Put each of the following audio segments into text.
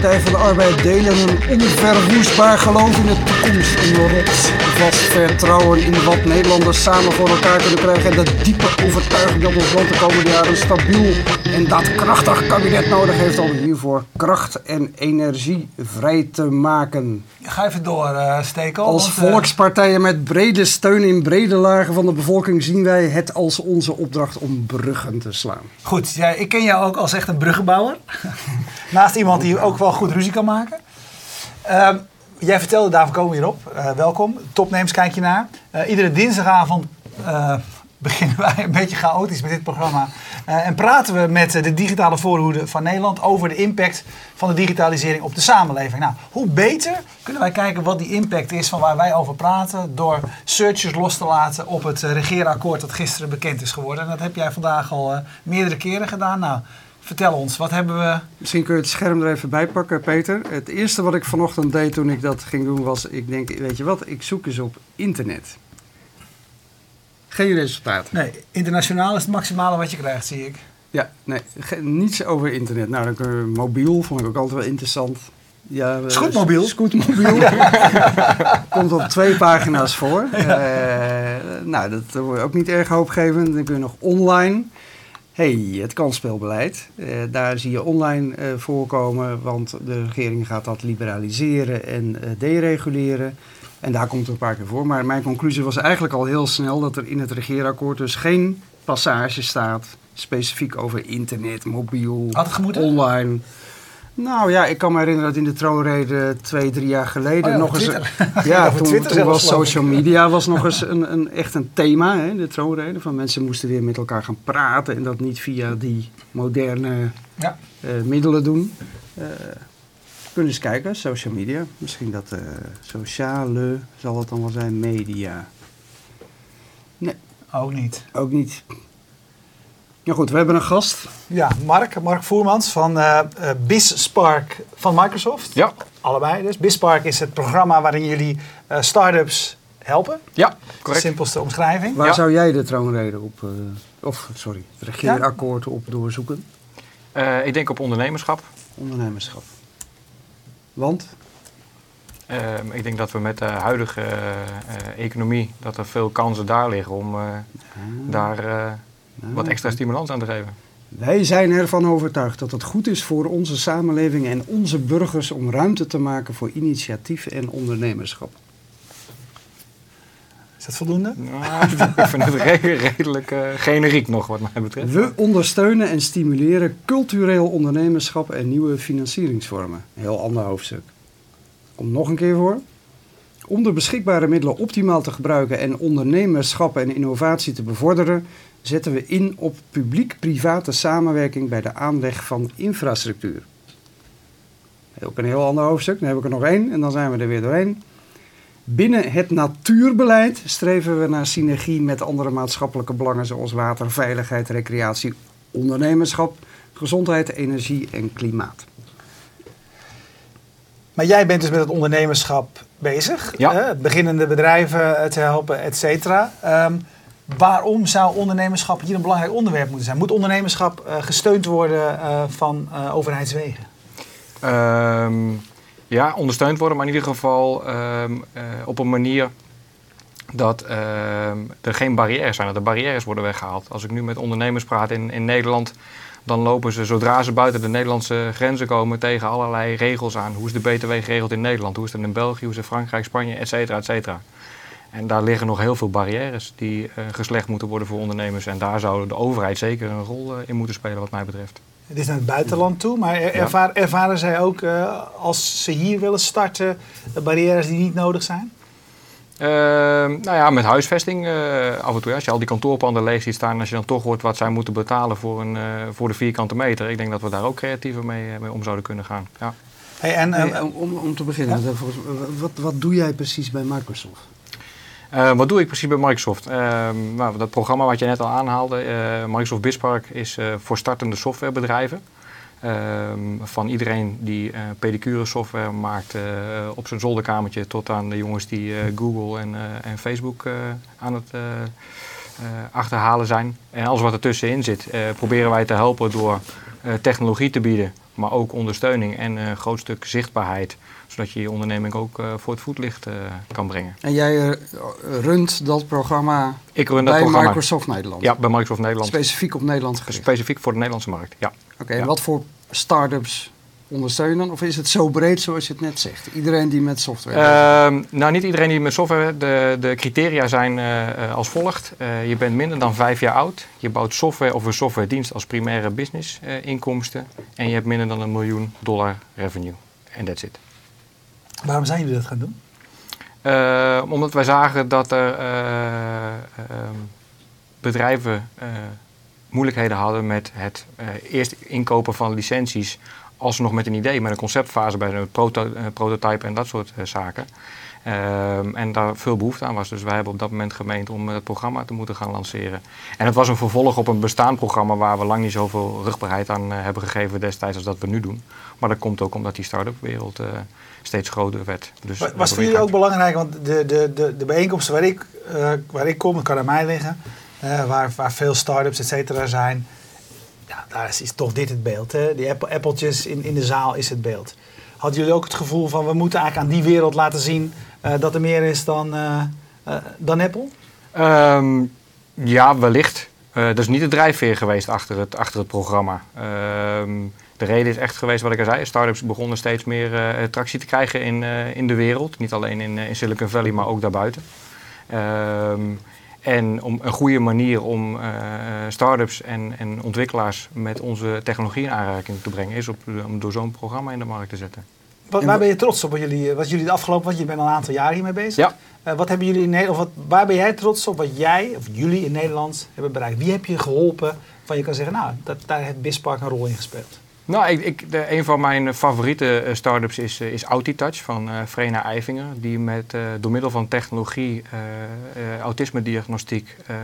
Partij van de Arbeid delen een onverwoestbaar geloof in de toekomst. Een rotsvast vertrouwen in wat Nederlanders samen voor elkaar kunnen krijgen. En de diepe overtuiging dat ons land de komende jaren een stabiel en daadkrachtig kabinet nodig heeft om hiervoor kracht en energie vrij te maken. Ga even door, uh, Stekel. Als want, eh, volkspartijen met brede steun in brede lagen van de bevolking zien wij het als onze opdracht om bruggen te slaan. Goed, ja, ik ken jou ook als echt een bruggenbouwer. Naast iemand die ook wel goed ruzie kan maken. Ehm, jij vertelde, daarvoor komen we hierop. Uh, welkom. Topnames kijk je naar. Eh, iedere dinsdagavond eh, beginnen wij een beetje chaotisch met dit programma. en praten we met de digitale voorhoede van Nederland over de impact van de digitalisering op de samenleving. Nou, hoe beter kunnen wij kijken wat die impact is van waar wij over praten door searches los te laten op het regeerakkoord dat gisteren bekend is geworden. En dat heb jij vandaag al meerdere keren gedaan. Nou, Vertel ons, wat hebben we... Misschien kun je het scherm er even bij pakken, Peter. Het eerste wat ik vanochtend deed toen ik dat ging doen was... ik denk, weet je wat, ik zoek eens op internet. Geen resultaat. Nee, internationaal is het maximale wat je krijgt, zie ik. Ja, nee, niets over internet. Nou, dan kunnen we mobiel, vond ik ook altijd wel interessant. Ja, eh, Scootmobiel. Scootmobiel. Komt op twee pagina's voor. Uh, nou, dat wordt ook niet erg hoopgevend. Dan kun je nog online hey, het kansspelbeleid. Uh, daar zie je online uh, voorkomen, want de regering gaat dat liberaliseren en uh, dereguleren. En daar komt het een paar keer voor. Maar mijn conclusie was eigenlijk al heel snel dat er in het regeerakkoord dus geen passage staat specifiek over internet, mobiel, online. Nou ja, ik kan me herinneren dat in de troonrede twee, drie jaar geleden oh nog eens. ja, toen, toen was social media was nog eens een, een, echt een thema, hè, de troonrede. Van mensen moesten weer met elkaar gaan praten en dat niet via die moderne ja. uh, middelen doen. Uh, kunnen eens kijken, social media. Misschien dat uh, sociale, zal het dan wel zijn, media. Nee. Ook niet. Ook niet. Ja goed, we hebben een gast. Ja, Mark, Mark Voermans van uh, uh, BizSpark van Microsoft. Ja. Allebei dus. BizSpark is het programma waarin jullie uh, start-ups helpen. Ja, correct. simpelste omschrijving. Waar ja. zou jij de troonrede op, of sorry, het regeerakkoord ja? op doorzoeken? ik denk op ondernemerschap. Ondernemerschap. Want? Ehm, ik denk dat we met de huidige economie, dat er veel kansen daar liggen om daar wat extra stimulans aan te geven. Wij zijn ervan overtuigd dat het goed is voor onze samenleving en onze burgers om ruimte te maken voor initiatief en ondernemerschap. Is dat voldoende? Nou, ik vind het redelijk uh, generiek nog wat mij betreft. We ondersteunen en stimuleren cultureel ondernemerschap en nieuwe financieringsvormen. Een heel ander hoofdstuk. Kom nog een keer voor. Om de beschikbare middelen optimaal te gebruiken en ondernemerschap en innovatie te bevorderen, zetten we in op publiek-private samenwerking bij de aanleg van infrastructuur. Ook een heel ander hoofdstuk, dan heb ik er nog één en dan zijn we er weer doorheen. Binnen het natuurbeleid streven we naar synergie met andere maatschappelijke belangen zoals water, veiligheid, recreatie, ondernemerschap, gezondheid, energie en klimaat. Maar jij bent dus met het ondernemerschap bezig, ja. beginnende bedrijven te helpen, et cetera. Um, waarom zou ondernemerschap hier een belangrijk onderwerp moeten zijn? Moet ondernemerschap uh, gesteund worden uh, van uh, overheidswegen? Um, ja, ondersteund worden, maar in ieder geval um, op een manier dat ehm, er geen barrières zijn, dat de barrières worden weggehaald. Als ik nu met ondernemers praat in, in Nederland, dan lopen ze zodra ze buiten de Nederlandse grenzen komen tegen allerlei regels aan. Hoe is de BTW geregeld in Nederland? Hoe is het in België? Hoe is het in Frankrijk, Spanje, et cetera, et cetera? En daar liggen nog heel veel barrières die uh, geslecht moeten worden voor ondernemers. En daar zou de overheid zeker een rol uh, in moeten spelen, wat mij betreft. Het is naar het buitenland toe, maar er, ervaar, ervaren zij ook uh, als ze hier willen starten barrières die niet nodig zijn? nou ja, met huisvesting af en toe. Als je al die kantoorpanden leeg ziet staan, als je dan toch hoort wat zij moeten betalen voor, een, voor de vierkante meter. Ik denk dat we daar ook creatiever mee, mee om zouden kunnen gaan. Ja. Hey, en, hey, om, om te beginnen, ja? wat, wat doe jij precies bij Microsoft? Uh, wat doe ik precies bij Microsoft? Uh, nou, dat programma wat je net al aanhaalde, uh, Microsoft BizPark, is voor startende softwarebedrijven. Ehm, van iedereen die pedicure software maakt op zijn zolderkamertje tot aan de jongens die Google en, en Facebook aan het achterhalen zijn. En alles wat ertussenin zit, proberen wij te helpen door eh, technologie te bieden, maar ook ondersteuning en een groot stuk zichtbaarheid. Zodat je je onderneming ook eh, voor het voetlicht eh, kan brengen. En jij eh, runt dat programma Ik run dat bij programma. Microsoft Nederland? Ja, bij Microsoft Nederland. Specifiek op Nederland gericht? Specifiek voor de Nederlandse markt, ja. Oké, en Ja. wat voor start-ups ondersteunen dan? Of is het zo breed zoals je het net zegt? Iedereen die met software werkt? Ehm, nou, niet iedereen die met software werkt. De, de criteria zijn als volgt. Je bent minder dan vijf jaar oud. Je bouwt software of een softwaredienst als primaire business inkomsten. En je hebt minder dan een miljoen dollar revenue. En that's it. Waarom zijn jullie dat gaan doen? Eh, omdat wij zagen dat er eh, ehm, bedrijven eh, moeilijkheden hadden met het eh, eerst inkopen van licenties. Alsnog met een idee, met een conceptfase bij een proto- eh, prototype en dat soort eh, zaken. Ehm, en daar veel behoefte aan was. Dus wij hebben op dat moment gemeend om het programma te moeten gaan lanceren. En het was een vervolg op een bestaand programma waar we lang niet zoveel rugbaarheid aan eh, hebben gegeven destijds als dat we nu doen. Maar dat komt ook omdat die start-up wereld eh, steeds groter werd. Dus Wa- we Was voor jullie ook belangrijk, want de, de, de, de bijeenkomsten waar ik, eh, waar ik kom, dat kan aan mij liggen, waar, waar veel start-ups et cetera zijn, ja, daar is, is toch dit het beeld. Hè? Die Apple, appeltjes in, in de zaal is het beeld. Hadden jullie ook het gevoel van we moeten eigenlijk aan die wereld laten zien dat er meer is dan, eh, eh, dan Apple? Ehm, ja, wellicht. Eh, dat is niet de drijfveer geweest achter het, achter het programma. Ehm, de reden is echt geweest, wat ik al zei, startups begonnen steeds meer eh, tractie te krijgen in, eh, in de wereld. Niet alleen in, eh, in Silicon Valley, maar ook daarbuiten. Ehm, en om een goede manier om eh startups en, en ontwikkelaars met onze technologie in aanraking te brengen, is om door zo'n programma in de markt te zetten. Wat, waar wa- ben je trots op wat jullie, wat jullie de afgelopen, want je bent al een aantal jaar hiermee bezig. Ja. Eh, wat hebben jullie in Nederland, of wat, waar ben jij trots op wat jij of jullie in Nederland hebben bereikt? Wie heb je geholpen van je kan zeggen, nou, dat, daar heeft Bispark een rol in gespeeld? Nou, ik, ik, de, een van mijn favoriete eh, start-ups is, eh, is Autitouch van eh Vrena Eifinger. Die met, eh, door middel van technologie eh eh, autisme-diagnostiek eh,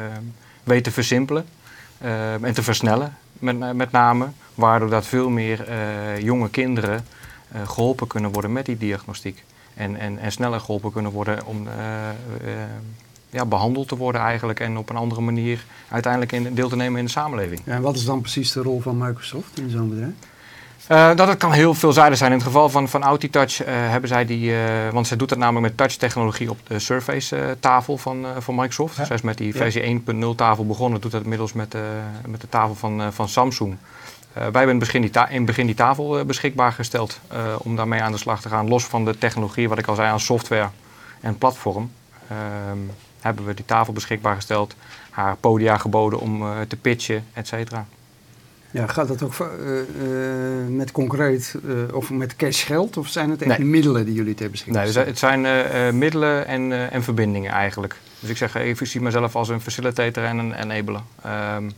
weet te versimpelen eh, en te versnellen. Met, met name, waardoor dat veel meer eh, jonge kinderen eh, geholpen kunnen worden met die diagnostiek. En, en, en sneller geholpen kunnen worden om eh, eh, ja, behandeld te worden eigenlijk. En op een andere manier uiteindelijk in, deel te nemen in de samenleving. Ja, en wat is dan precies de rol van Microsoft in zo'n bedrijf? Eh, dat het kan heel veelzijdig zijn. In het geval van, van Autitouch eh, hebben zij die, eh, want zij doet dat namelijk met touch-technologie op de Surface-tafel van, eh, van Microsoft. Ja. Zij is met die versie 1.0 tafel begonnen, doet dat inmiddels met, eh, met de tafel van, eh, van Samsung. Eh, wij hebben in het begin die, in begin die tafel eh, beschikbaar gesteld eh, om daarmee aan de slag te gaan. Los van de technologie, wat ik al zei, aan software en platform. ehm, hebben we die tafel beschikbaar gesteld, haar podia geboden om te pitchen, et cetera. Ja, gaat dat ook met concreet of met cashgeld? Of zijn het echt Nee. middelen die jullie ter beschikking Nee, dus het zijn middelen en, en verbindingen eigenlijk. Dus ik zeg, ik zie mezelf als een facilitator en een enabler. Ehm,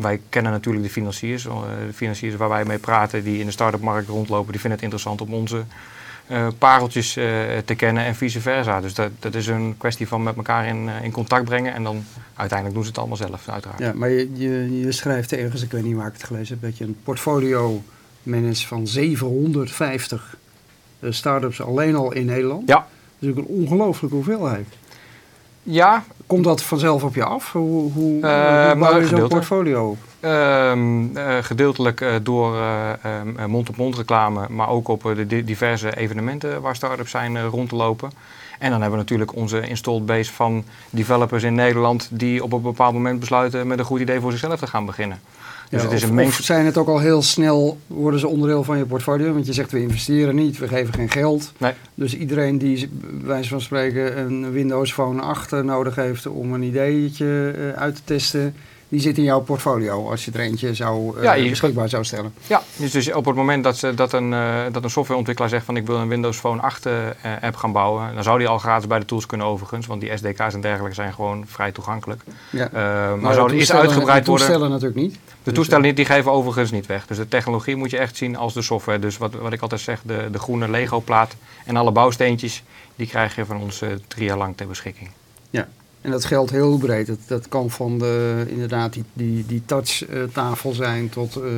wij kennen natuurlijk de financiers. eh, de financiers waar wij mee praten, die in de start-up markt rondlopen, die vinden het interessant om onze eh, pareltjes eh, te kennen en vice versa. Dus dat, dat is een kwestie van met elkaar in, in contact brengen en dan uiteindelijk doen ze het allemaal zelf, uiteraard. Ja, maar je, je, je schrijft ergens, ik weet niet waar ik het gelezen heb, dat je een portfolio managt van 750 eh, start-ups alleen al in Nederland. Ja. Dat is ook een ongelooflijke hoeveelheid. Ja, Komt dat vanzelf op je af? Hoe, hoe, hoe maar bouw je zo'n portfolio op? Ehm, eh, gedeeltelijk eh, door eh, ehm, eh, mond-op-mond reclame, maar ook op eh, de di- diverse evenementen waar start-ups zijn eh, rond te lopen. En dan hebben we natuurlijk onze installed base van developers in Nederland die op een bepaald moment besluiten met een goed idee voor zichzelf te gaan beginnen. Dus Ja, het is of, een of zijn het ook al heel snel, worden ze onderdeel van je portfolio? Want je zegt we investeren niet, we geven geen geld. Nee. Dus iedereen die wijze van spreken een Windows Phone 8 eh, nodig heeft om een ideetje eh, uit te testen, die zit in jouw portfolio als je er eentje zou, eh, Ja, je- beschikbaar zou stellen. Ja, dus, dus op het moment dat, ze, dat, een, eh, dat een softwareontwikkelaar zegt van ik wil een Windows Phone 8 eh, app gaan bouwen, dan zou die al gratis bij de tools kunnen overigens, want die SDK's en dergelijke zijn gewoon vrij toegankelijk. Ja. Maar Maar zou de er iets toestellen- uitgebreid de worden? toestellen natuurlijk niet. De toestellen niet, die geven overigens niet weg. Dus de technologie moet je echt zien als de software. Dus wat, wat ik altijd zeg, de, de groene Lego-plaat en alle bouwsteentjes, die krijg je van ons drie jaar lang ter beschikking. En dat geldt heel breed. Dat, dat kan van de, inderdaad die, die, die touchtafel zijn tot eh,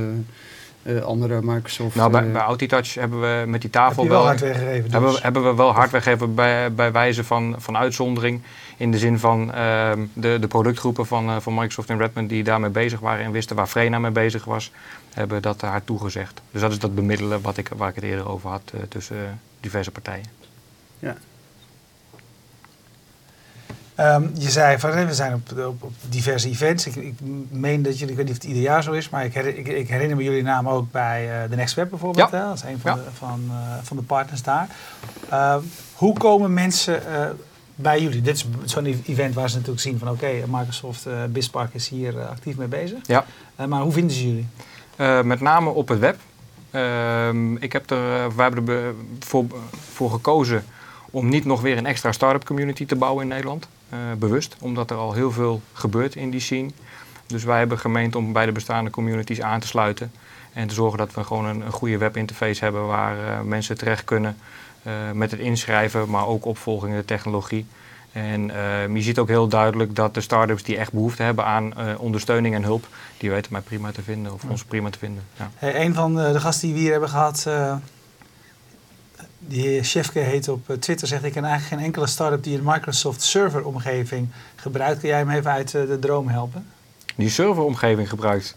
eh, andere Microsoft... Nou, bij, eh, bij Autitouch hebben we met die Heb tafel je wel wel... hardware gegeven. Dus. Hebben we, hebben we wel hardware gegeven bij, bij wijze van, van uitzondering. In de zin van ehm, de, de productgroepen van, eh, van Microsoft en Redmond die daarmee bezig waren en wisten waar Frena mee bezig was, hebben dat haar toegezegd. Dus dat is dat bemiddelen wat ik, waar ik het eerder over had eh, tussen eh, diverse partijen. Ehm, je zei van eh, we zijn op, op, op diverse events. Ik, ik meen dat jullie, ik weet niet of het ieder jaar zo is, maar ik, herinner, ik, ik herinner me jullie naam ook bij eh de Next Web bijvoorbeeld. Ja. Hè, als een van, Ja. de, van, eh, van de partners daar. Ehm, hoe komen mensen eh, bij jullie? Dit is zo'n e- event waar ze natuurlijk zien van oké, Microsoft BizPark is hier eh, actief mee bezig. Ja. Eh, maar hoe vinden ze jullie? Eh, met name op het web. Ehm, ik heb er, eh, wij hebben er voor, voor gekozen om niet nog weer een extra start-up community te bouwen in Nederland. Eh, bewust, omdat er al heel veel gebeurt in die scene. Dus wij hebben gemeend om bij de bestaande communities aan te sluiten. En te zorgen dat we gewoon een, een goede webinterface hebben waar eh, mensen terecht kunnen eh, met het inschrijven, maar ook opvolging in de technologie. En je ziet ook heel duidelijk dat de start-ups die echt behoefte hebben aan ondersteuning en hulp, die weten mij prima te vinden of ons prima te vinden. Ja. Hey, een van de, gasten die we hier hebben gehad, eh, die heer Chefke heet op eh, Twitter, zegt ik ken eigenlijk geen enkele start-up die een Microsoft server omgeving gebruikt. Kun jij hem even uit eh, de droom helpen? Die serveromgeving gebruikt.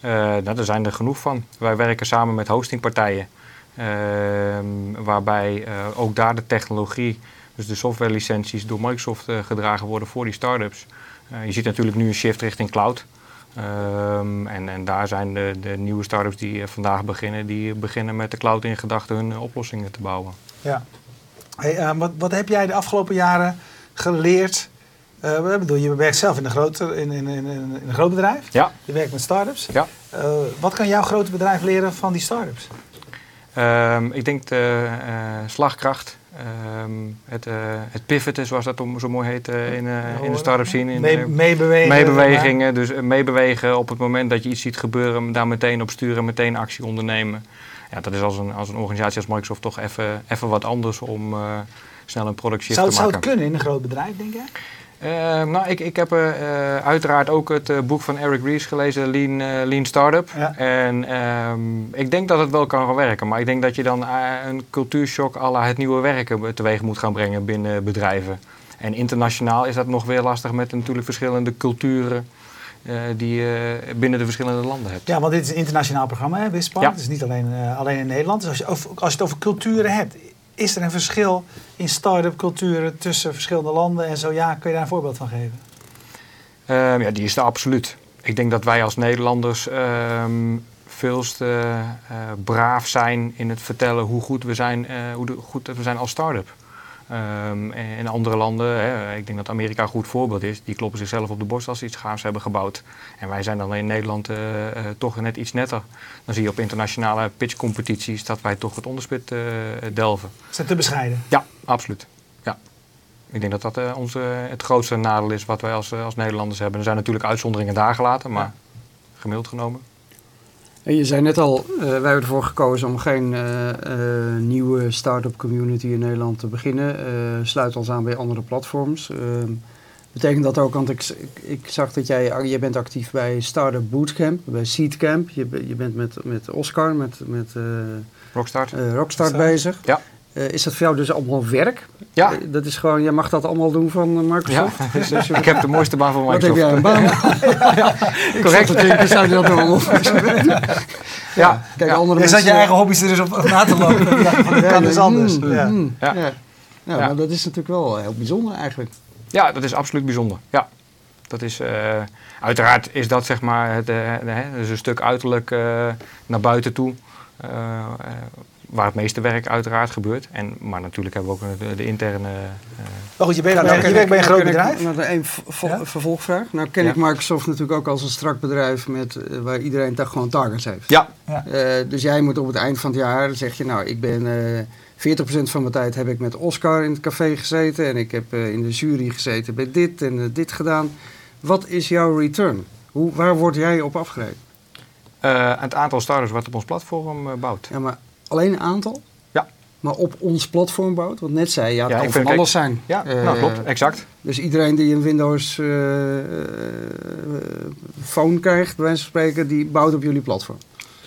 Eh nou, daar zijn er genoeg van. Wij werken samen met hostingpartijen. ehm, waarbij ook daar de technologie, dus de softwarelicenties, door Microsoft gedragen worden voor die start-ups. Je ziet natuurlijk nu een shift richting cloud. Ehm, en, en daar zijn de, de nieuwe start-ups die eh, vandaag beginnen, die beginnen met de cloud in gedachten hun eh, oplossingen te bouwen. Ja. Hey, eh, wat, wat heb jij de afgelopen jaren geleerd? Wat bedoel, je werkt zelf in een, groter, in, in, in, in een groot bedrijf. Ja. Je werkt met start-ups. Ja. Wat kan jouw grote bedrijf leren van die start-ups? Ehm, ik denk de slagkracht, ehm, het, eh, het pivoten, zoals dat om- zo mooi heet eh, in, eh, in de start-up scene. In, Mee- meebewegen. meebewegingen, dus meebewegen op het moment dat je iets ziet gebeuren, daar meteen op sturen, meteen actie ondernemen. Ja, dat is als een, als een organisatie als Microsoft toch even, even wat anders om snel een product shift Zou, te zou maken. het kunnen in een groot bedrijf, denk jij? Eh, nou, ik, ik heb eh, eh, uiteraard ook het boek van Eric Ries gelezen, Lean, Lean Startup. Ja. En ehm, ik denk dat het wel kan gaan werken. Maar ik denk dat je dan een cultuurshock à la het nieuwe werken teweeg moet gaan brengen binnen bedrijven. En internationaal is dat nog weer lastig met natuurlijk verschillende culturen die je binnen de verschillende landen hebt. Ja, want dit is een internationaal programma, hè, Wispark. Ja. Het is niet alleen, alleen in Nederland. Dus als je, over, als je het over culturen hebt, is er een verschil in start-up culturen tussen verschillende landen? En zo ja, kun je daar een voorbeeld van geven? Ehm, ja, die is er absoluut. Ik denk dat wij als Nederlanders ehm veel te eh, braaf zijn in het vertellen hoe goed we zijn, eh, hoe goed we zijn als start-up. Ehm, en in andere landen, hè, ik denk dat Amerika een goed voorbeeld is, die kloppen zichzelf op de borst als ze iets gaafs hebben gebouwd. En wij zijn dan in Nederland eh, eh, toch net iets netter. Dan zie je op internationale pitchcompetities dat wij toch het onderspit eh, delven. Is dat te bescheiden? Ja, absoluut. Ja. Ik denk dat dat eh, onze, het grootste nadeel is wat wij als, eh, als Nederlanders hebben. Er zijn natuurlijk uitzonderingen daar gelaten, maar gemiddeld genomen. En je zei net al, eh, wij hebben ervoor gekozen om geen eh, eh, nieuwe start-up community in Nederland te beginnen. Eh, sluit ons aan bij andere platforms. Ehm, betekent dat ook, want ik, ik, ik zag dat jij, jij bent actief bij Startup Bootcamp, bij Seedcamp. Je, je bent met, met Oscar, met, met eh, Rockstart? eh, Rockstart Rockstart. bezig. Ja. Eh, is dat voor jou dus allemaal werk? Ja. Eh, dat is gewoon, jij mag dat allemaal doen van eh, Ja, Microsoft? dus, dus ik heb de mooiste baan van Wat heb Microsoft. jij een baan? Correct. Ik zou je dat allemaal Ja, Kijk, ja. andere Je zat mensen... je eigen hobby's er dus op na te lopen. Ja, van, dat kan dus ja, anders. mm, Ja. mm, Ja. ja. Nou, Ja. maar dat is natuurlijk wel heel bijzonder eigenlijk. ja, dat is absoluut bijzonder. Ja. Dat is, eh, uiteraard is dat zeg maar het, dus een stuk uiterlijk eh, naar buiten toe. Waar het meeste werk uiteraard gebeurt. En, maar natuurlijk hebben we ook de, de interne... eh, Maar goed, je, bent, Nou, je werkt bij een groot ken ik- bedrijf. Nou, een Ja? vervolgvraag. Nou ken Ja. ik Microsoft natuurlijk ook als een strak bedrijf met, eh, waar iedereen toch gewoon targets heeft. ja, Eh, dus jij moet op het eind van het jaar, zeg je nou, ik ben eh 40% van mijn tijd heb ik met Oscar in het café gezeten en ik heb eh, in de jury gezeten bij dit en dit gedaan. Wat is jouw return? Hoe, waar word jij op afgerekend? eh, het aantal starters wat op ons platform eh, bouwt. Ja, maar alleen een aantal? Ja. Maar op ons platform bouwt? Want net zei je, ja, het Ja, kan van alles zijn. Ja, Eh, nou klopt, exact. Dus iedereen die een Windows eh, eh, phone krijgt, bij wijze van spreken, die bouwt op jullie platform.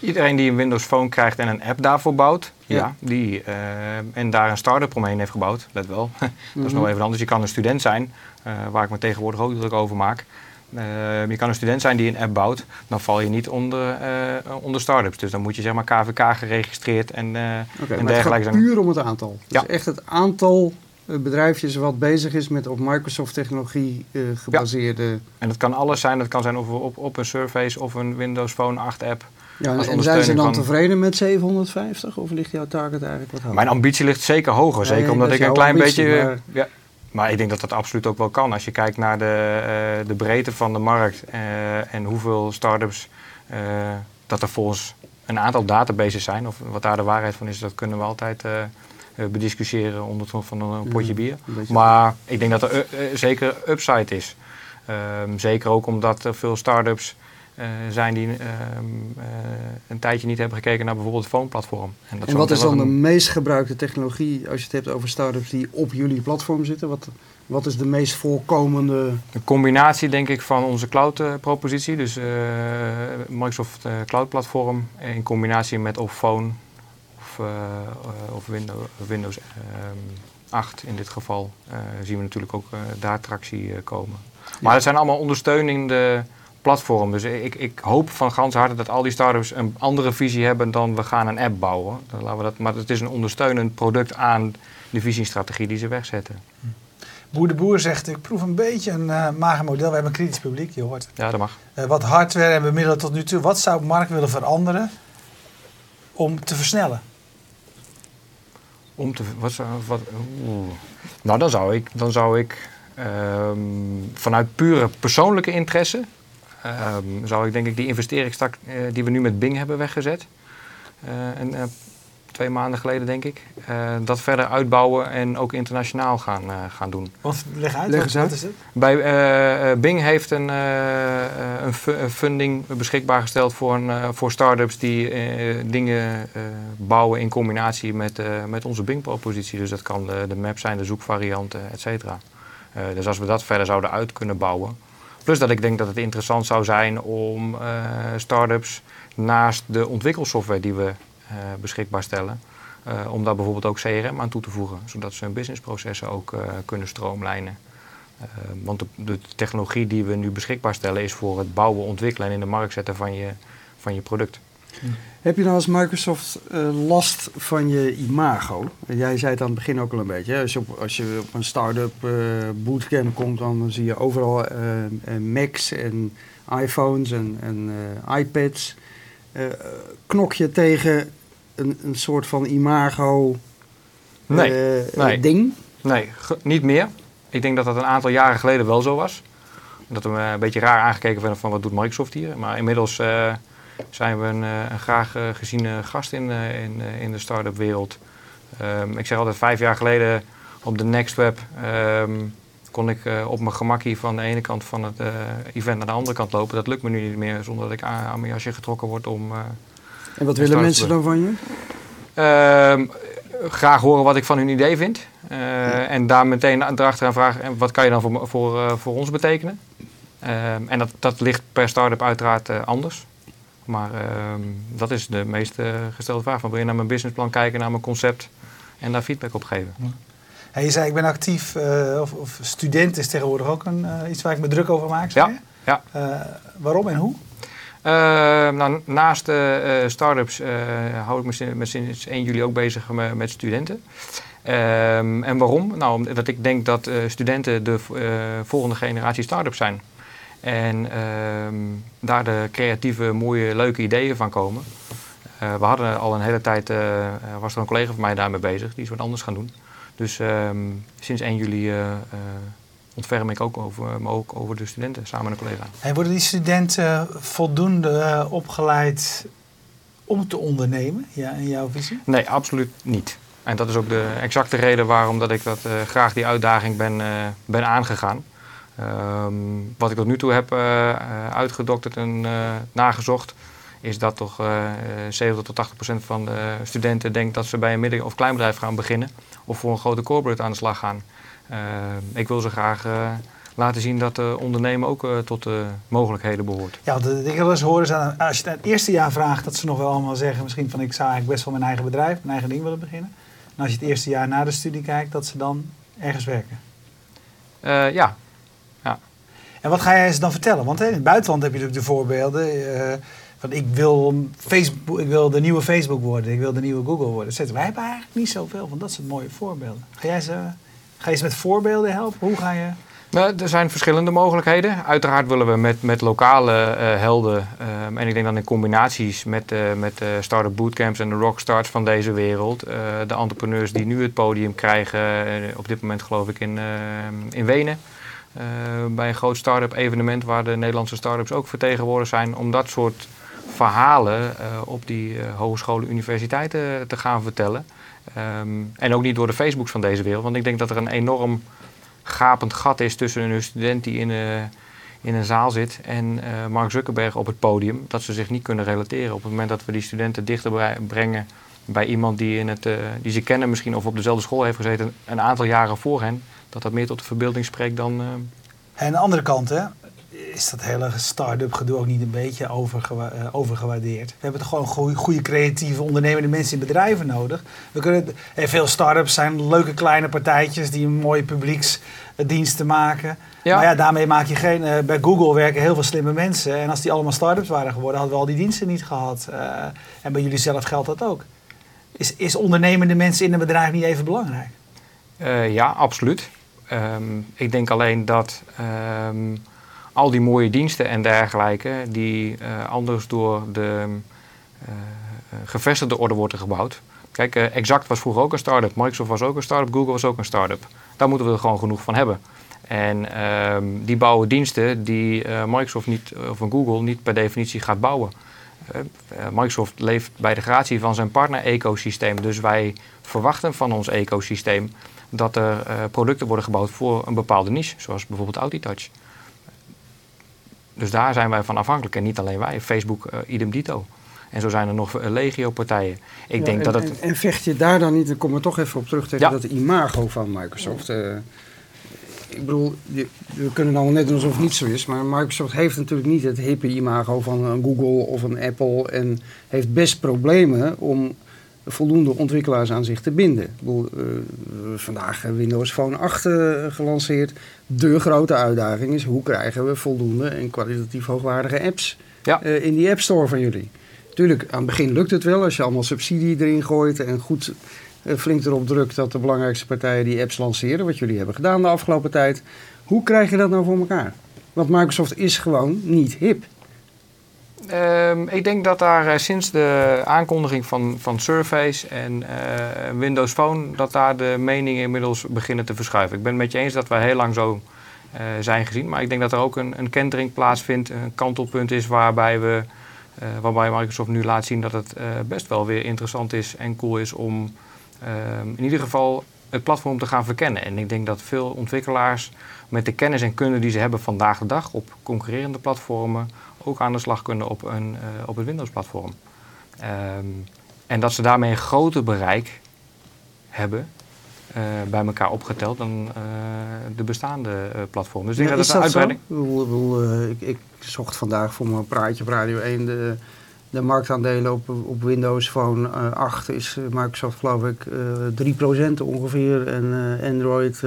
Iedereen die een Windows Phone krijgt en een app daarvoor bouwt, ja. Ja. die, eh, en daar een start-up omheen heeft gebouwd, let wel, dat is Mhm. nog even anders. Je kan een student zijn, eh, waar ik me tegenwoordig ook druk over maak. Eh, je kan een student zijn die een app bouwt, dan val je niet onder, eh, onder start-ups. Dus dan moet je zeg maar KVK geregistreerd en, eh Oké, en maar het dergelijke gaat zijn. puur om het aantal. Ja. Dus echt het aantal bedrijfjes wat bezig is met op Microsoft technologie eh, gebaseerde... En dat kan alles zijn, dat kan zijn of op, op een Surface of een Windows Phone 8 app. Ja, Als en zijn ze dan van- tevreden met 750 of ligt jouw target eigenlijk wat hoger? Mijn ambitie ligt zeker hoger. Zeker dat omdat ik een klein ambitie, beetje. maar- Ja, maar ik denk dat dat absoluut ook wel kan. Als je kijkt naar de, eh, de breedte van de markt eh, en hoeveel start-ups. eh, dat er volgens een aantal databases zijn. Of wat daar de waarheid van is, dat kunnen we altijd bediscussiëren onder het van een potje bier. een Maar ik denk dat er zeker upside is. Ehm, zeker ook omdat er veel start-ups zijn die ehm, eh, een tijdje niet hebben gekeken naar bijvoorbeeld het phone-platform. dat En wat is dan de meest gebruikte technologie als je het hebt over startups die op jullie platform zitten? Wat, wat is de meest voorkomende? Een combinatie, denk ik, van onze cloud-propositie. dus eh, Microsoft eh, Cloud Platform in combinatie met of Phone of, eh, eh, of Windows, Windows ehm, 8 in dit geval. eh, zien we natuurlijk ook eh, daar tractie eh, komen. Maar het zijn allemaal ondersteunende platformen. Dus ik, ik hoop van gans harte dat al die startups een andere visie hebben dan we gaan een app bouwen. Dan laten we dat, maar het is een ondersteunend product aan de visiestrategie die ze wegzetten. Boer de Boer zegt, ik proef een beetje een eh mager model. We hebben een kritisch publiek, je hoort. het. Ja, dat mag. Eh, wat hardware en bemiddelen tot nu toe. Wat zou Mark willen veranderen om te versnellen? Om te, wat, zou- wat, oeh. Nou, dan zou ik, dan zou ik ehm, vanuit pure persoonlijke interesse, ehm, zou ik denk ik die investeringstak eh, die we nu met Bing hebben weggezet, eh, en, eh, twee maanden geleden denk ik, eh, dat verder uitbouwen en ook internationaal gaan, eh, gaan doen. Wat, leg uit, Leg wat, uit. is het? Bij Bing heeft een, een, fu- een funding beschikbaar gesteld voor, een, voor start-ups die eh, dingen eh, bouwen in combinatie met, eh, met onze Bing-propositie. Dus dat kan de, de map zijn, de zoekvarianten, et cetera. Eh, dus als we dat verder zouden uit kunnen bouwen. Plus dat ik denk dat het interessant zou zijn om eh start-ups naast de ontwikkelsoftware die we eh, beschikbaar stellen, eh, om daar bijvoorbeeld ook CRM aan toe te voegen, zodat ze hun businessprocessen ook kunnen stroomlijnen. Want de, de technologie die we nu beschikbaar stellen is voor het bouwen, ontwikkelen en in de markt zetten van je, van je product. Heb je nou als Microsoft eh, last van je imago? Jij zei het aan het begin ook al een beetje. Hè? Als, je op, als je op een start-up eh, bootcamp komt, dan zie je overal eh, Macs en iPhones en, en iPads. Knok je tegen een, een soort van imago Nee, eh, nee. ding? Nee, niet meer. Ik denk dat dat een aantal jaren geleden wel zo was. Dat we een beetje raar aangekeken werden van wat doet Microsoft hier. Maar inmiddels zijn we een, eh, een graag eh, geziene gast in, eh, in, in de start-up wereld. Ehm, ik zeg altijd, vijf jaar geleden op de Next Web ehm, kon ik eh, op mijn gemakkie van de ene kant van het event naar de andere kant lopen. Dat lukt me nu niet meer zonder dat ik aan, mijn jasje getrokken word om... En wat willen mensen dan van je? Ehm, graag horen wat ik van hun idee vind. En daar meteen erachteraan vragen, en wat kan je dan voor, voor, voor ons betekenen? En dat, dat ligt per start-up uiteraard anders. Maar ehm, dat is de meest gestelde vraag. Van, wil je naar mijn businessplan kijken, naar mijn concept en daar feedback op geven? Hey, je zei, ik ben actief, eh, of, of student is tegenwoordig ook een, eh, iets waar ik me druk over maak. Ja, ja. Eh, waarom en hoe? Eh, nou, naast eh, start-ups hou ik me sinds 1 juli ook bezig met, met studenten. Ehm, en waarom? Nou, omdat ik denk dat studenten de volgende generatie start-ups zijn. En ehm, daar de creatieve, mooie, leuke ideeën van komen. Eh, we hadden al een hele tijd, eh, eh, was er een collega van mij daarmee bezig, die is wat anders gaan doen. Dus ehm, sinds 1 juli ontferm ik ook over, me ook over de studenten, samen met een collega. Hey, worden die studenten voldoende opgeleid om te ondernemen, ja, in jouw visie? Nee, absoluut niet. En dat is ook de exacte reden waarom dat ik dat, graag die uitdaging ben, ben aangegaan. Ehm, wat ik tot nu toe heb eh, eh, uitgedokterd en eh, nagezocht, is dat toch eh, eh, 70 tot 80 procent van de studenten denkt dat ze bij een midden- of kleinbedrijf gaan beginnen of voor een grote corporate aan de slag gaan. Ehm, ik wil ze graag laten zien dat uh, ondernemen ook uh, tot de mogelijkheden behoort. Ja, de dingen wel eens horen is als je het, eerste jaar vraagt, dat ze nog wel allemaal zeggen, misschien van ik zou eigenlijk best wel mijn eigen bedrijf, mijn eigen ding willen beginnen. En als je het eerste jaar na de studie kijkt, dat ze dan ergens werken. Ja. En wat ga jij ze dan vertellen? Want hè, in het buitenland heb je natuurlijk de voorbeelden. van ik wil, Facebook, ik wil de nieuwe Facebook worden, ik wil de nieuwe Google worden. Zetten wij hebben eigenlijk niet zoveel van dat soort mooie voorbeelden. Ga jij ze, ga je ze met voorbeelden helpen? Hoe ga je... Nou, er zijn verschillende mogelijkheden. Uiteraard willen we met, met lokale uh, helden, um, en ik denk dan in combinaties met, uh, met start-up bootcamps en de rockstars van deze wereld, de entrepreneurs die nu het podium krijgen, op dit moment geloof ik in, in Wenen, bij een groot start-up evenement waar de Nederlandse start-ups ook vertegenwoordigd zijn, om dat soort verhalen op die hogescholen, universiteiten te gaan vertellen. Um, en ook niet door de Facebooks van deze wereld, want ik denk dat er een enorm gapend gat is tussen een student die in, in een zaal zit en Mark Zuckerberg op het podium. Dat ze zich niet kunnen relateren. Op het moment dat we die studenten dichter brengen bij iemand die, in het, uh, die ze kennen misschien of op dezelfde school heeft gezeten een aantal jaren voor hen. Dat dat meer tot de verbeelding spreekt dan... En aan de andere kant, hè, is dat hele start-up gedoe ook niet een beetje overgewa uh, overgewaardeerd. We hebben toch gewoon goede, goede creatieve ondernemende mensen in bedrijven nodig. We kunnen, hey, veel start-ups zijn leuke kleine partijtjes die een mooie publieksdiensten maken. Ja. Maar ja, daarmee maak je geen... Uh, bij Google werken heel veel slimme mensen. En als die allemaal start-ups waren geworden, hadden we al die diensten niet gehad. Uh, en bij jullie zelf geldt dat ook. Is, is ondernemende mensen in een bedrijf niet even belangrijk? ja, absoluut. Um, ik denk alleen dat... Um, al die mooie diensten en dergelijke, die uh, anders door de uh, gevestigde orde worden gebouwd. Kijk, Exact was vroeger ook een start-up, Microsoft was ook een start-up, Google was ook een start-up. Daar moeten we er gewoon genoeg van hebben. En ehm, die bouwen diensten die Microsoft niet, of Google niet per definitie gaat bouwen. Microsoft leeft bij de gratie van zijn partner-ecosysteem. Dus wij verwachten van ons ecosysteem dat er producten worden gebouwd voor een bepaalde niche, zoals bijvoorbeeld Auditouch. Dus daar zijn wij van afhankelijk. En niet alleen wij, Facebook idem dito. En zo zijn er nog legio-partijen. Ik denk en, dat het... En, vecht je daar dan niet, ik kom er toch even op terug, tegen ja. dat imago van Microsoft. Ik bedoel, we kunnen dan net doen alsof het niet zo is, maar Microsoft heeft natuurlijk niet het hippe imago van een Google of een Apple en heeft best problemen om voldoende ontwikkelaars aan zich te binden. Bedoel, uh, vandaag Windows Phone 8 uh, gelanceerd. De grote uitdaging is hoe krijgen we voldoende en kwalitatief hoogwaardige apps ja. uh, in die App Store van jullie. Tuurlijk, aan het begin lukt het wel als je allemaal subsidie erin gooit en goed flink erop drukt dat de belangrijkste partijen die apps lanceren, wat jullie hebben gedaan de afgelopen tijd. Hoe krijg je dat nou voor elkaar? Want Microsoft is gewoon niet hip. Um, ik denk dat daar uh, sinds de aankondiging van, van Surface en uh, Windows Phone, dat daar de meningen inmiddels beginnen te verschuiven. Ik ben het met je eens dat wij heel lang zo zijn gezien, maar ik denk dat er ook een, een kentering plaatsvindt, een kantelpunt is waarbij, we, waarbij Microsoft nu laat zien dat het best wel weer interessant is en cool is om ehm, in ieder geval het platform te gaan verkennen. En ik denk dat veel ontwikkelaars met de kennis en kunde die ze hebben vandaag de dag op concurrerende platformen ook aan de slag kunnen op, een, uh, op het Windows-platform. Um, en dat ze daarmee een groter bereik hebben uh, bij elkaar opgeteld dan uh, de bestaande platformen. Dus ja, dat is dat uitbreiding. Ik, ik, ik, zocht vandaag voor mijn praatje op Radio 1 de de marktaandelen op, op Windows Phone 8 is Microsoft geloof ik uh, 3% ongeveer en Android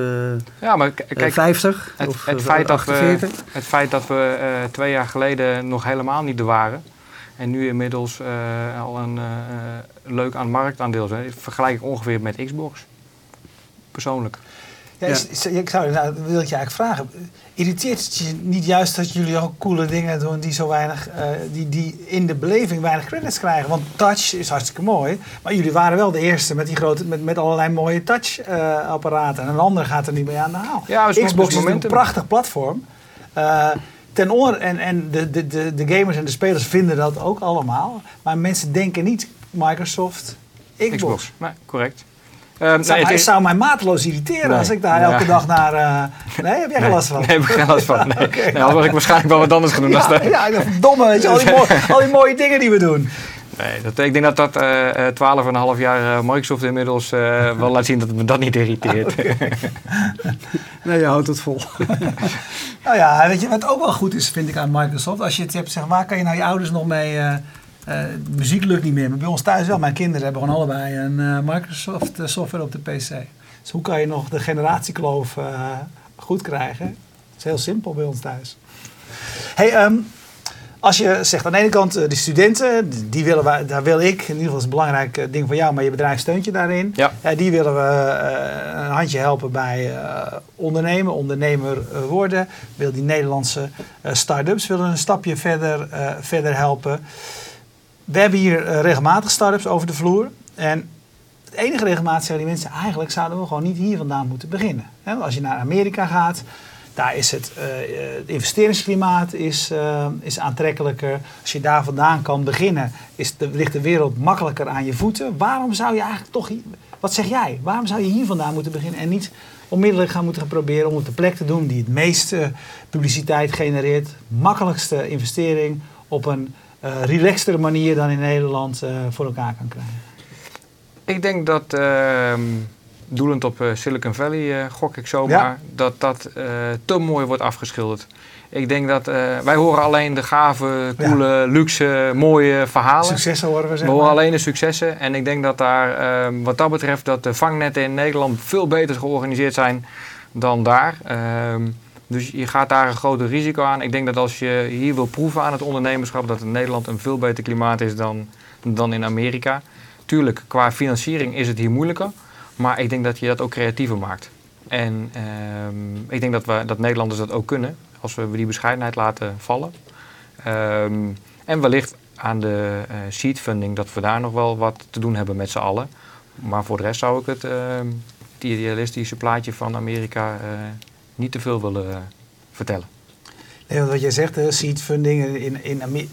ja, maar kijk, 50 het, of het feit 48. Dat we, het feit dat we twee jaar geleden nog helemaal niet er waren en nu inmiddels al een leuk aan marktaandeel zijn, vergelijk ik ongeveer met Xbox. Persoonlijk. Ja, ja. Is, ik zou, nou, wil ik je eigenlijk vragen. Irriteert het je niet juist dat jullie ook coole dingen doen die zo weinig, uh, die, die in de beleving weinig credits krijgen? Want touch is hartstikke mooi, maar jullie waren wel de eerste met die grote, met, met allerlei mooie touch uh, apparaten. En een ander gaat er niet mee aan de haal. Ja, Xbox is een prachtig platform. Uh, ten oor, en en de, de, de, de gamers en de spelers vinden dat ook allemaal. Maar mensen denken niet Microsoft, Xbox. Xbox. Nee, correct. Um, zou, nee, het zou mij mateloos irriteren nee. als ik daar elke dag naar... Uh, nee, heb jij geen last van? Nee, heb ik geen last van. Nee. okay, nou, had ik waarschijnlijk wel wat anders gaan doen. Ja, dan ja verdomme, weet je, al die, mooie, al die mooie dingen die we doen. Nee, dat, ik denk dat dat eh eh, 12,5 jaar eh, Microsoft inmiddels eh, wel laat zien dat me dat niet irriteert. Nee, je houdt het vol. Nou ja, weet je wat ook wel goed is, vind ik aan Microsoft. Als je het hebt, zeg, waar kan je nou je ouders nog mee... eh, eh, muziek lukt niet meer, maar bij ons thuis wel. Mijn kinderen hebben gewoon allebei een eh, Microsoft eh, software op de PC. Dus hoe kan je nog de generatiekloof eh, goed krijgen? Het is heel simpel bij ons thuis. Hey, ehm, als je zegt aan de ene kant eh, de studenten, die willen wij, daar wil ik, in ieder geval is het een belangrijk eh, ding van jou, maar je bedrijf steunt je daarin. Ja. Eh, die willen we eh, een handje helpen bij eh, ondernemen, ondernemer eh, worden. Wil die Nederlandse eh, start-ups willen een stapje verder, eh, verder helpen. We hebben hier eh, regelmatig start-ups over de vloer. En het enige regelmatig zeggen die mensen, eigenlijk zouden we gewoon niet hier vandaan moeten beginnen. Als je naar Amerika gaat, daar is het, eh, eh, het investeringsklimaat is, is aantrekkelijker. Als je daar vandaan kan beginnen, is de, ligt de wereld makkelijker aan je voeten. Waarom zou je eigenlijk toch, hier- wat zeg jij, waarom zou je hier vandaan moeten beginnen en niet onmiddellijk gaan moeten gaan proberen om het de plek te doen die het meeste publiciteit genereert, makkelijkste investering op een eh relaxtere manier dan in Nederland eh, voor elkaar kan krijgen? Ik denk dat, ehm, doelend op eh, Silicon Valley, gok ik zomaar, Ja. dat dat te mooi wordt afgeschilderd. Ik denk dat wij horen alleen de gave, coole, luxe, mooie verhalen. Successen horen we We zeggen. horen alleen de successen. En ik denk dat daar, ehm, wat dat betreft, dat de vangnetten in Nederland veel beter georganiseerd zijn dan daar. Dus je gaat daar een groter risico aan. Ik denk dat als je hier wil proeven aan het ondernemerschap, dat in Nederland een veel beter klimaat is dan, dan in Amerika. Tuurlijk, qua financiering is het hier moeilijker. Maar ik denk dat je dat ook creatiever maakt. En ehm, ik denk dat, we, dat Nederlanders dat ook kunnen, als we die bescheidenheid laten vallen. Ehm, en wellicht aan de eh, seed funding dat we daar nog wel wat te doen hebben met z'n allen. Maar voor de rest zou ik het, ehm, idealistische plaatje van Amerika eh, niet te veel willen eh, vertellen. Nee, want wat jij zegt, seed funding in, in, Ame-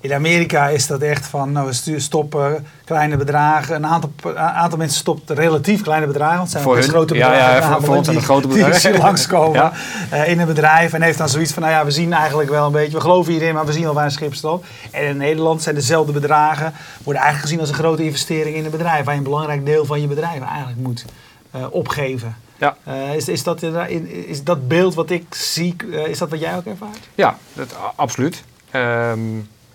in Amerika is dat echt van, nou, we stoppen kleine bedragen. Een aantal, een aantal mensen stopt relatief kleine bedragen. Want het zijn Voor hun? grote Ja, bedragen. ja, voor- namelijk voor ons zijn die- het grote bedragen. Die zien langskomen Ja. eh, in een bedrijf. En heeft dan zoiets van, nou ja, we zien eigenlijk wel een beetje, we geloven hierin, maar we zien al waar een schip staat. En in Nederland zijn dezelfde bedragen, worden eigenlijk gezien als een grote investering in een bedrijf. Waar je een belangrijk deel van je bedrijf eigenlijk moet eh, opgeven. Ja. Eh, is, is, dat, is dat beeld wat ik zie, eh, is dat wat jij ook ervaart? Ja, dat, absoluut. Ehm,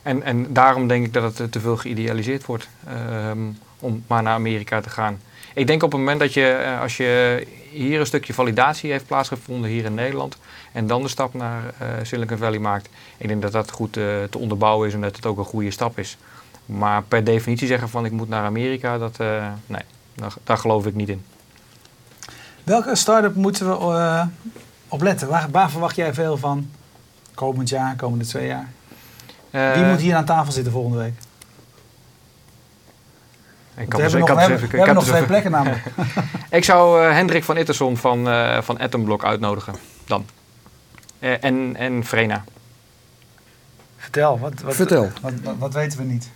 en, en daarom denk ik dat het eh, te veel geïdealiseerd wordt ehm, om maar naar Amerika te gaan. Ik denk op het moment dat je, als je hier een stukje validatie heeft plaatsgevonden hier in Nederland en dan de stap naar eh, Silicon Valley maakt, ik denk dat dat goed te onderbouwen is en dat het ook een goede stap is. Maar per definitie zeggen van ik moet naar Amerika, dat, nee, daar, daar geloof ik niet in. Welke start-up moeten we eh, op letten? Waar, waar verwacht jij veel van komend jaar, komende twee jaar? Wie Eh, moet hier aan tafel zitten volgende week? Ik kan we dus- hebben ik nog, kan we hebben, even- we ik hebben kan nog twee plekken namelijk. Ik zou eh, Hendrik van Itterson van, eh van Atomblock uitnodigen. Dan. Eh, en, en Vrena. Vertel, wat, wat, Vertel. Wat, wat, wat weten we niet?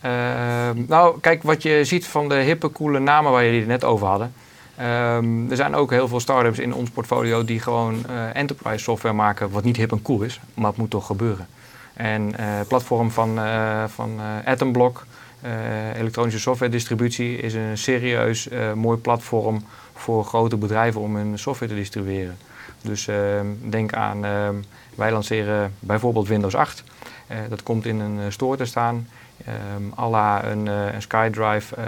Ehm, nou, kijk, wat je ziet van de hippe, coole namen waar jullie het net over hadden. Ehm, er zijn ook heel veel start-ups in ons portfolio die gewoon eh, enterprise software maken, wat niet hip en cool is, maar het moet toch gebeuren. En eh, het platform van, eh van eh, Atomblock, eh, elektronische software distributie, is een serieus eh, mooi platform voor grote bedrijven om hun software te distribueren. Dus ehm, denk aan, ehm, wij lanceren bijvoorbeeld Windows 8. Eh, dat komt in een eh, store te staan. Um, la een, eh, een SkyDrive eh,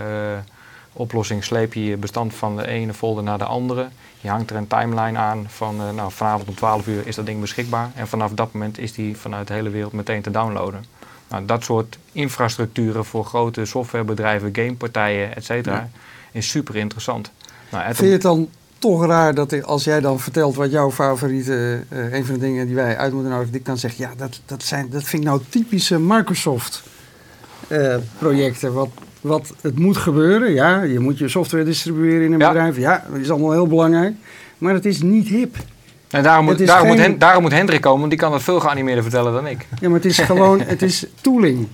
oplossing sleep je je bestand van de ene folder naar de andere. Je hangt er een timeline aan van eh, nou, vanavond om 12 uur is dat ding beschikbaar. En vanaf dat moment is die vanuit de hele wereld meteen te downloaden. Nou, dat soort infrastructuren voor grote softwarebedrijven, gamepartijen, et cetera, Ja. is super interessant. Nou, Vind je het dan toch raar dat als jij dan vertelt wat jouw favoriete, eh, een van de dingen die wij uit moeten nodigen, dat ik dan zeg, ja, dat, dat, zijn, dat vind ik nou typische Microsoft eh, projecten. Wat, wat het moet gebeuren, ja, je moet je software distribueren in een Ja. bedrijf, ja, dat is allemaal heel belangrijk. Maar het is niet hip. en daarom, moet, daarom, moet geen- Hen- daarom moet Hendrik komen, want die kan dat veel geanimeerder vertellen dan ik. Ja, maar het is gewoon, het is tooling.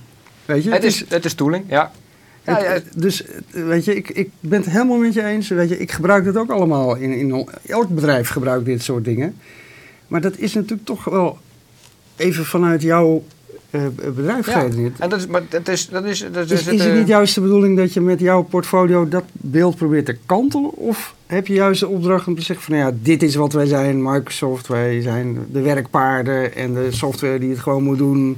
Weet je? Het is, het is tooling, ja. Ja, Het- ja, Dus weet je, ik, ik ben het helemaal met je eens. Weet je, ik gebruik het ook allemaal. In, in, elk bedrijf gebruikt dit soort dingen. Maar dat is natuurlijk toch wel even vanuit jouw bedrijf Ja. En dat is, maar dat is, dat is, dat Is, is het niet juist de bedoeling dat je met jouw portfolio dat beeld probeert te kantelen? Of heb je juist de opdracht om te zeggen van nou ja, dit is wat wij zijn, Microsoft, wij zijn de werkpaarden en de software die het gewoon moet doen.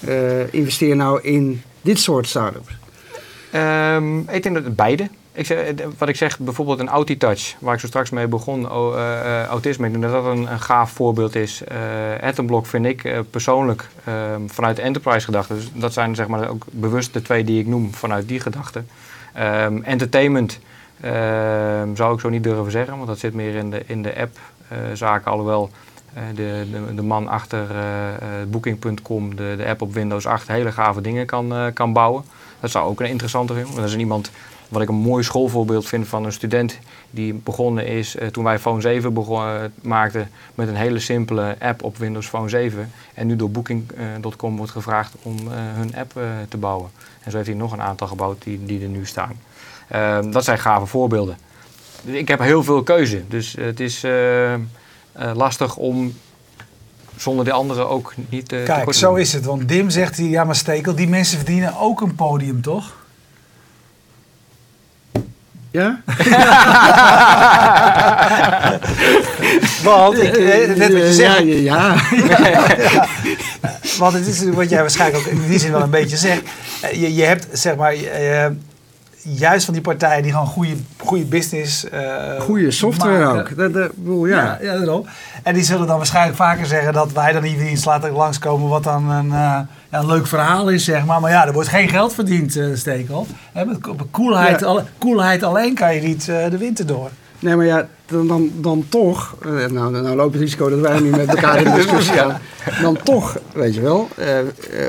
Eh, investeer nou in dit soort start-ups. Ehm, ik denk dat het beide. Eh, wat ik zeg, bijvoorbeeld een Autitouch, waar ik zo straks mee begon, eh, eh, autisme, ik denk dat dat een, gaaf voorbeeld is. Eh Atomblock vind ik persoonlijk ehm, vanuit enterprise gedachte, dus dat zijn zeg maar ook bewust de twee die ik noem vanuit die gedachte. Ehm, entertainment ehm, zou ik zo niet durven zeggen, want dat zit meer in de, in de app eh, zaken, alhoewel de, de, de man achter Booking.com, de, de app op Windows 8, hele gave dingen kan, kan bouwen. Dat zou ook een interessante zijn. Dat is iemand wat ik een mooi schoolvoorbeeld vind van een student die begonnen is eh, toen wij Phone 7 begon, eh, maakten met een hele simpele app op Windows Phone 7. En nu door Booking.com wordt gevraagd om eh, hun app te bouwen. En zo heeft hij nog een aantal gebouwd die, die er nu staan. Ehm, dat zijn gave voorbeelden. Ik heb heel veel keuze, dus het is lastig om zonder de anderen ook niet te Kijk, zo is het. Want Dim zegt hier, ja maar Stekel, die mensen verdienen ook een podium, toch? Ja? Want, ik, eh, net wat je zegt, Ja, ja, ja. want het is wat jij waarschijnlijk ook in die zin wel een beetje zegt. Eh, Je, je hebt, zeg maar, eh, juist van die partijen die gewoon goede, goede business... eh, Goede software maken. ook. Dat, dat, bedoel, ja. Ja, ja, daarom. En die zullen dan waarschijnlijk vaker zeggen dat wij dan hier iets laten langskomen wat dan een, eh, ja, een leuk verhaal is, zeg maar. Maar ja, er wordt geen geld verdiend, eh Stekel. Hè, met ko- coolheid, Ja. alle- coolheid alleen kan je niet de winter door. Nee, maar ja, dan, dan, dan toch, eh, nou, nou loopt het risico dat wij nu met elkaar in de discussie gaan. Dan toch, weet je wel, eh, eh,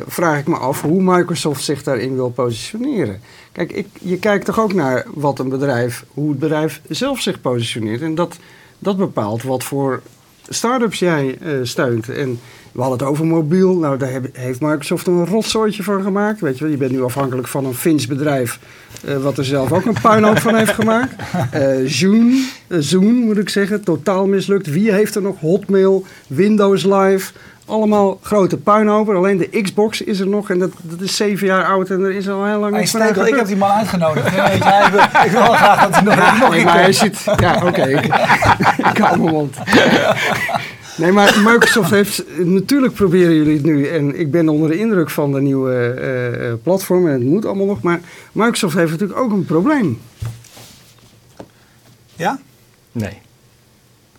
vraag ik me af hoe Microsoft zich daarin wil positioneren. Kijk, ik, je kijkt toch ook naar wat een bedrijf, hoe het bedrijf zelf zich positioneert. En dat, dat bepaalt wat voor start-ups jij eh, steunt. En we hadden het over mobiel. Nou, daar heeft Microsoft een rotzooitje van gemaakt. Weet je wel, je bent nu afhankelijk van een Fins bedrijf. eh, wat er zelf ook een puinhoop van heeft gemaakt. Eh Zoom, eh, Zoom moet ik zeggen, totaal mislukt. Wie heeft er nog Hotmail, Windows Live? Allemaal grote puinhopen. Alleen de Xbox is er nog en dat, dat is zeven jaar oud en er is al heel lang niks Stekel, ik heb die man uitgenodigd. wil- ik wil wel graag dat hij nog, nog Nee, een maar hij zit... Ja, oké. ik, ik hou mijn mond. Nee, maar Microsoft heeft... Natuurlijk proberen jullie het nu. En ik ben onder de indruk van de nieuwe eh, eh, platform. En het moet allemaal nog. Maar Microsoft heeft natuurlijk ook een probleem. Ja? Nee,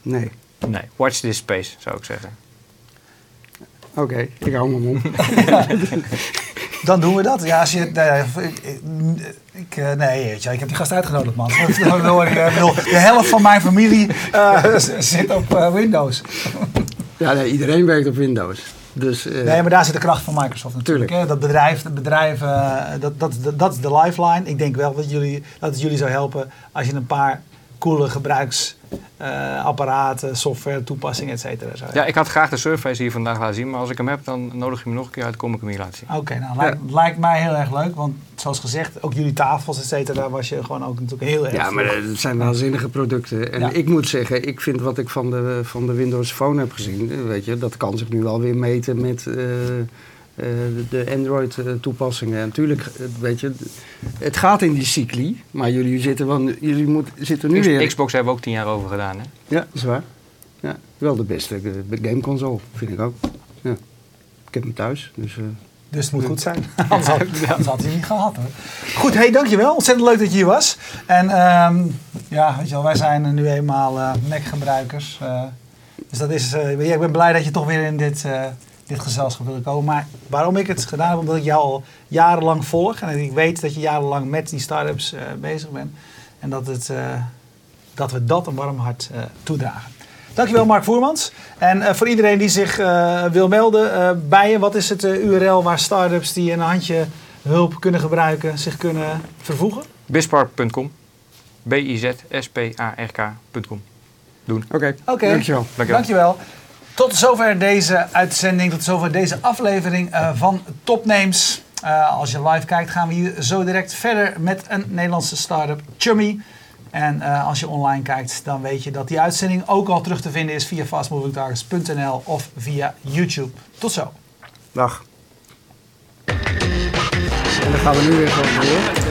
Nee. nee. Watch this space, zou ik zeggen. Oké, ik hou mijn mond. Dan doen we dat. Ja, als je, nee, nee, ik, eh, nee, weet je, ik heb die gast uitgenodigd, man. Eh, De helft van mijn familie eh, zit op eh, Windows. Ja, nee, iedereen werkt op Windows. Dus eh, Nee, maar daar zit de kracht van Microsoft natuurlijk. Hè? Dat bedrijf, dat, bedrijf dat, dat, dat, dat is de lifeline. Ik denk wel dat, jullie, dat het jullie zou helpen als je een paar coole gebruiksapparaten, software, toepassingen, et cetera zou Ja, ik had graag de surface hier vandaag laten zien, maar als ik hem heb, dan nodig je me nog een keer uit, kom ik hem hier laten zien. Oké, nou lijkt, lijkt mij heel erg leuk. Want zoals gezegd, ook jullie tafels, et cetera, daar was je gewoon ook natuurlijk heel erg Ja, maar dat zijn waanzinnige producten. En Ja. ik moet zeggen, ik vind wat ik van de, van de Windows Phone heb gezien, eh, weet je, dat kan zich nu wel weer meten met eh, eh, de Android eh, natuurlijk, weet je, het gaat in die cycli, maar jullie zitten, wel, jullie moet, zitten nu X- weer... Xbox hebben we ook tien jaar over gedaan, hè? Ja, dat is waar. Ja, wel de beste eh, gameconsole, vind ik ook. Ja. Ik heb hem thuis, dus... eh, Dus het moet goed zijn. Anders had, anders had hij het niet gehad hoor. Goed, hey, dankjewel. Ontzettend leuk dat je hier was. En ehm, ja, weet je wel, wij zijn nu eenmaal eh Mac-gebruikers. eh, dus dat is, eh, ik ben blij dat je toch weer in dit, eh, dit gezelschap wilde komen. Maar waarom ik het gedaan heb, omdat ik jou al jarenlang volg. En ik weet dat je jarenlang met die start-ups eh, bezig bent. En dat, het, eh, dat we dat een warm hart eh, toedragen. Dankjewel Mark Voermans. En eh, voor iedereen die zich eh, wil melden eh, bij je, wat is het eh, URL waar start-ups die een handje hulp kunnen gebruiken zich kunnen vervoegen? Bispark.com. B-I-Z-S-P-A-R-K.com. Doen. Oké, Oké, dankjewel. Dankjewel. dankjewel. Tot zover deze uitzending, tot zover deze aflevering eh, van Topnames. Eh als je live kijkt gaan we hier zo direct verder met een Nederlandse start-up, Chummy. En eh, als je online kijkt, dan weet je dat die uitzending ook al terug te vinden is via fastmovingtargets.nl of via YouTube. Tot zo. Dag. gaan we nu weer gewoon door.